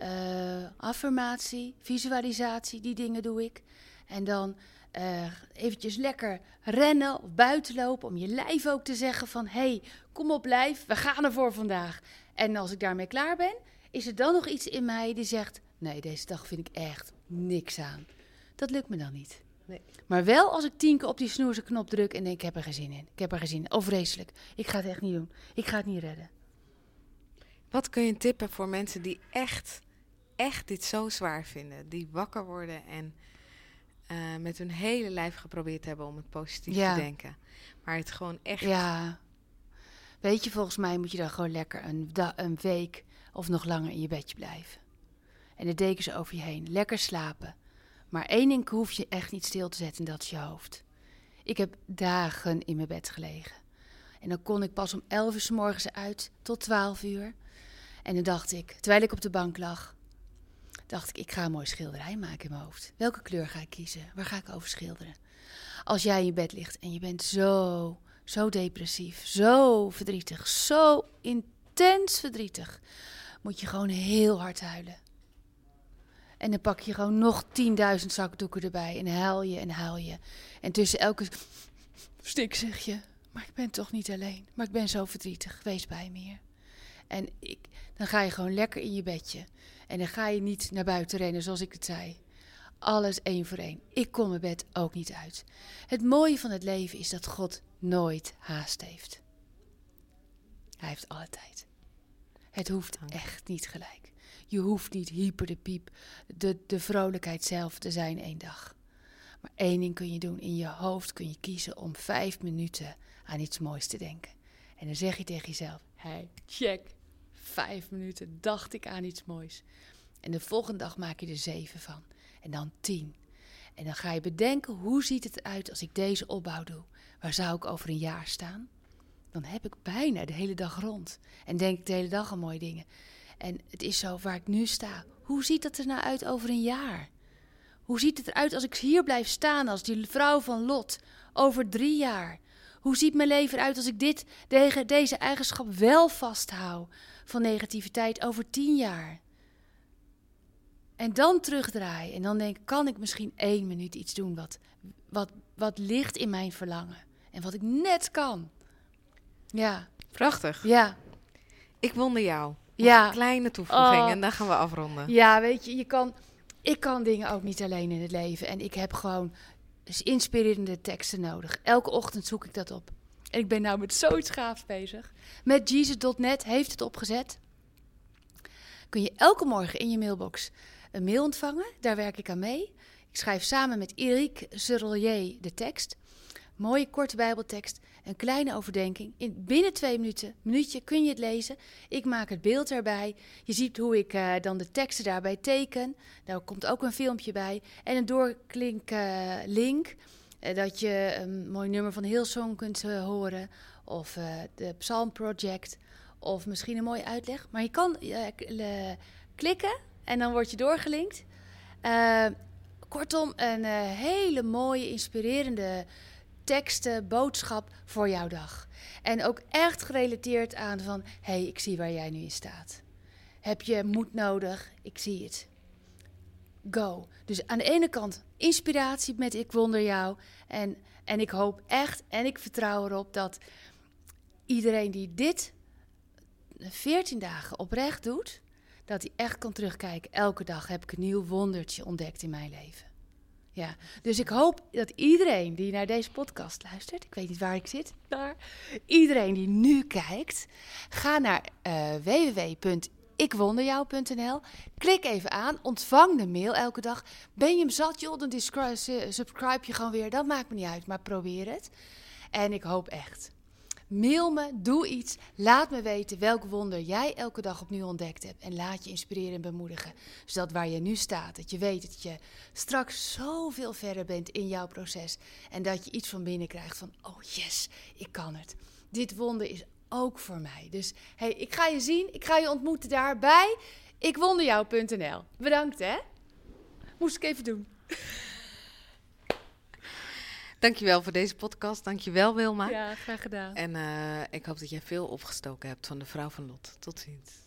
Uh, affirmatie, visualisatie, die dingen doe ik. En dan uh, eventjes lekker rennen of buiten lopen om je lijf ook te zeggen van... hé, hey, kom op lijf, we gaan ervoor vandaag. En als ik daarmee klaar ben, is er dan nog iets in mij die zegt... nee, deze dag vind ik echt niks aan. Dat lukt me dan niet. Nee. Maar wel als ik tien keer op die snoerse knop druk en denk, ik heb er geen zin in. Ik heb er geen zin in. Oh, vreselijk. Ik ga het echt niet doen. Ik ga het niet redden. Wat kun je tippen voor mensen die echt, echt dit zo zwaar vinden? Die wakker worden en uh, met hun hele lijf geprobeerd hebben om het positief ja. te denken. Maar het gewoon echt... Ja. Weet je, volgens mij moet je dan gewoon lekker een, een week of nog langer in je bedje blijven. En de dekens over je heen. Lekker slapen. Maar één ding hoef je echt niet stil te zetten, en dat is je hoofd. Ik heb dagen in mijn bed gelegen. En dan kon ik pas om 11 uur s morgens uit tot 12 uur. En dan dacht ik, terwijl ik op de bank lag, dacht ik, ik ga een mooi schilderij maken in mijn hoofd. Welke kleur ga ik kiezen? Waar ga ik over schilderen? Als jij in je bed ligt en je bent zo, zo depressief, zo verdrietig, zo intens verdrietig, moet je gewoon heel hard huilen. En dan pak je gewoon nog 10.000 zakdoeken erbij. En huil je en huil je. En tussen elke stik zeg je: Maar ik ben toch niet alleen. Maar ik ben zo verdrietig. Wees bij me hier. En ik, dan ga je gewoon lekker in je bedje. En dan ga je niet naar buiten rennen zoals ik het zei. Alles één voor één. Ik kom mijn bed ook niet uit. Het mooie van het leven is dat God nooit haast heeft. Hij heeft alle tijd. Het hoeft echt niet gelijk. Je hoeft niet hyper de piep, de, vrolijkheid zelf te zijn één dag. Maar één ding kun je doen. In je hoofd kun je kiezen om vijf minuten aan iets moois te denken. En dan zeg je tegen jezelf: hey, check. Vijf minuten dacht ik aan iets moois. En de volgende dag maak je er zeven van. En dan tien. En dan ga je bedenken: hoe ziet het eruit als ik deze opbouw doe? Waar zou ik over een jaar staan? Dan heb ik bijna de hele dag rond. En denk ik de hele dag aan mooie dingen. En het is zo waar ik nu sta. Hoe ziet het er nou uit over een jaar? Hoe ziet het eruit als ik hier blijf staan als die vrouw van Lot over drie jaar? Hoe ziet mijn leven eruit als ik dit, deze eigenschap wel vasthoud van negativiteit over tien jaar? En dan terugdraai en dan denk ik, kan ik misschien één minuut iets doen wat, wat, wat ligt in mijn verlangen en wat ik net kan. Ja. Prachtig. Ja. Ik wonder jou. Ja. Een kleine toevoeging Oh. en dan gaan we afronden. Ja, weet je, je kan, ik kan dingen ook niet alleen in het leven. En ik heb gewoon dus inspirerende teksten nodig. Elke ochtend zoek ik dat op. En ik ben nou met zoiets gaafs bezig. Met Jesus.net heeft het opgezet. Kun je elke morgen in je mailbox een mail ontvangen. Daar werk ik aan mee. Ik schrijf samen met Eric Serrelier de tekst. Mooie korte bijbeltekst, een kleine overdenking. In binnen twee minuten, minuutje kun je het lezen. Ik maak het beeld erbij. Je ziet hoe ik eh, dan de teksten daarbij teken. Daar komt ook een filmpje bij. En een doorklink eh, link. eh, dat je een mooi nummer van Hillsong kunt horen. Of de Psalm Project. Of misschien een mooie uitleg. Maar je kan klikken en dan word je doorgelinkt. Kortom, een hele mooie, inspirerende teksten, boodschap voor jouw dag. En ook echt gerelateerd aan van, hé, hey, ik zie waar jij nu in staat. Heb je moed nodig? Ik zie het. Go. Dus aan de ene kant inspiratie met Ik Wonder Jou. En, en ik hoop echt en ik vertrouw erop dat iedereen die dit 14 dagen oprecht doet, dat hij echt kan terugkijken. Elke dag heb ik een nieuw wondertje ontdekt in mijn leven. Ja, dus ik hoop dat iedereen die naar deze podcast luistert, ik weet niet waar ik zit, daar, iedereen die nu kijkt, ga naar eh www.ikwonderjou.nl, klik even aan, ontvang de mail elke dag. Ben je hem zat, joh, dan subscribe je gewoon weer, dat maakt me niet uit, maar probeer het. En ik hoop echt. Mail me, doe iets, laat me weten welk wonder jij elke dag opnieuw ontdekt hebt. En laat je inspireren en bemoedigen. Zodat waar je nu staat, dat je weet dat je straks zoveel verder bent in jouw proces. En dat je iets van binnen krijgt van, oh yes, ik kan het. Dit wonder is ook voor mij. Dus hey, ik ga je zien, ik ga je ontmoeten daar bij ikwonderjou.nl. Bedankt hè. Moest ik even doen. Dankjewel voor deze podcast. Dankjewel Wilma. Ja, graag gedaan. En eh, ik hoop dat jij veel opgestoken hebt van de vrouw van Lot. Tot ziens.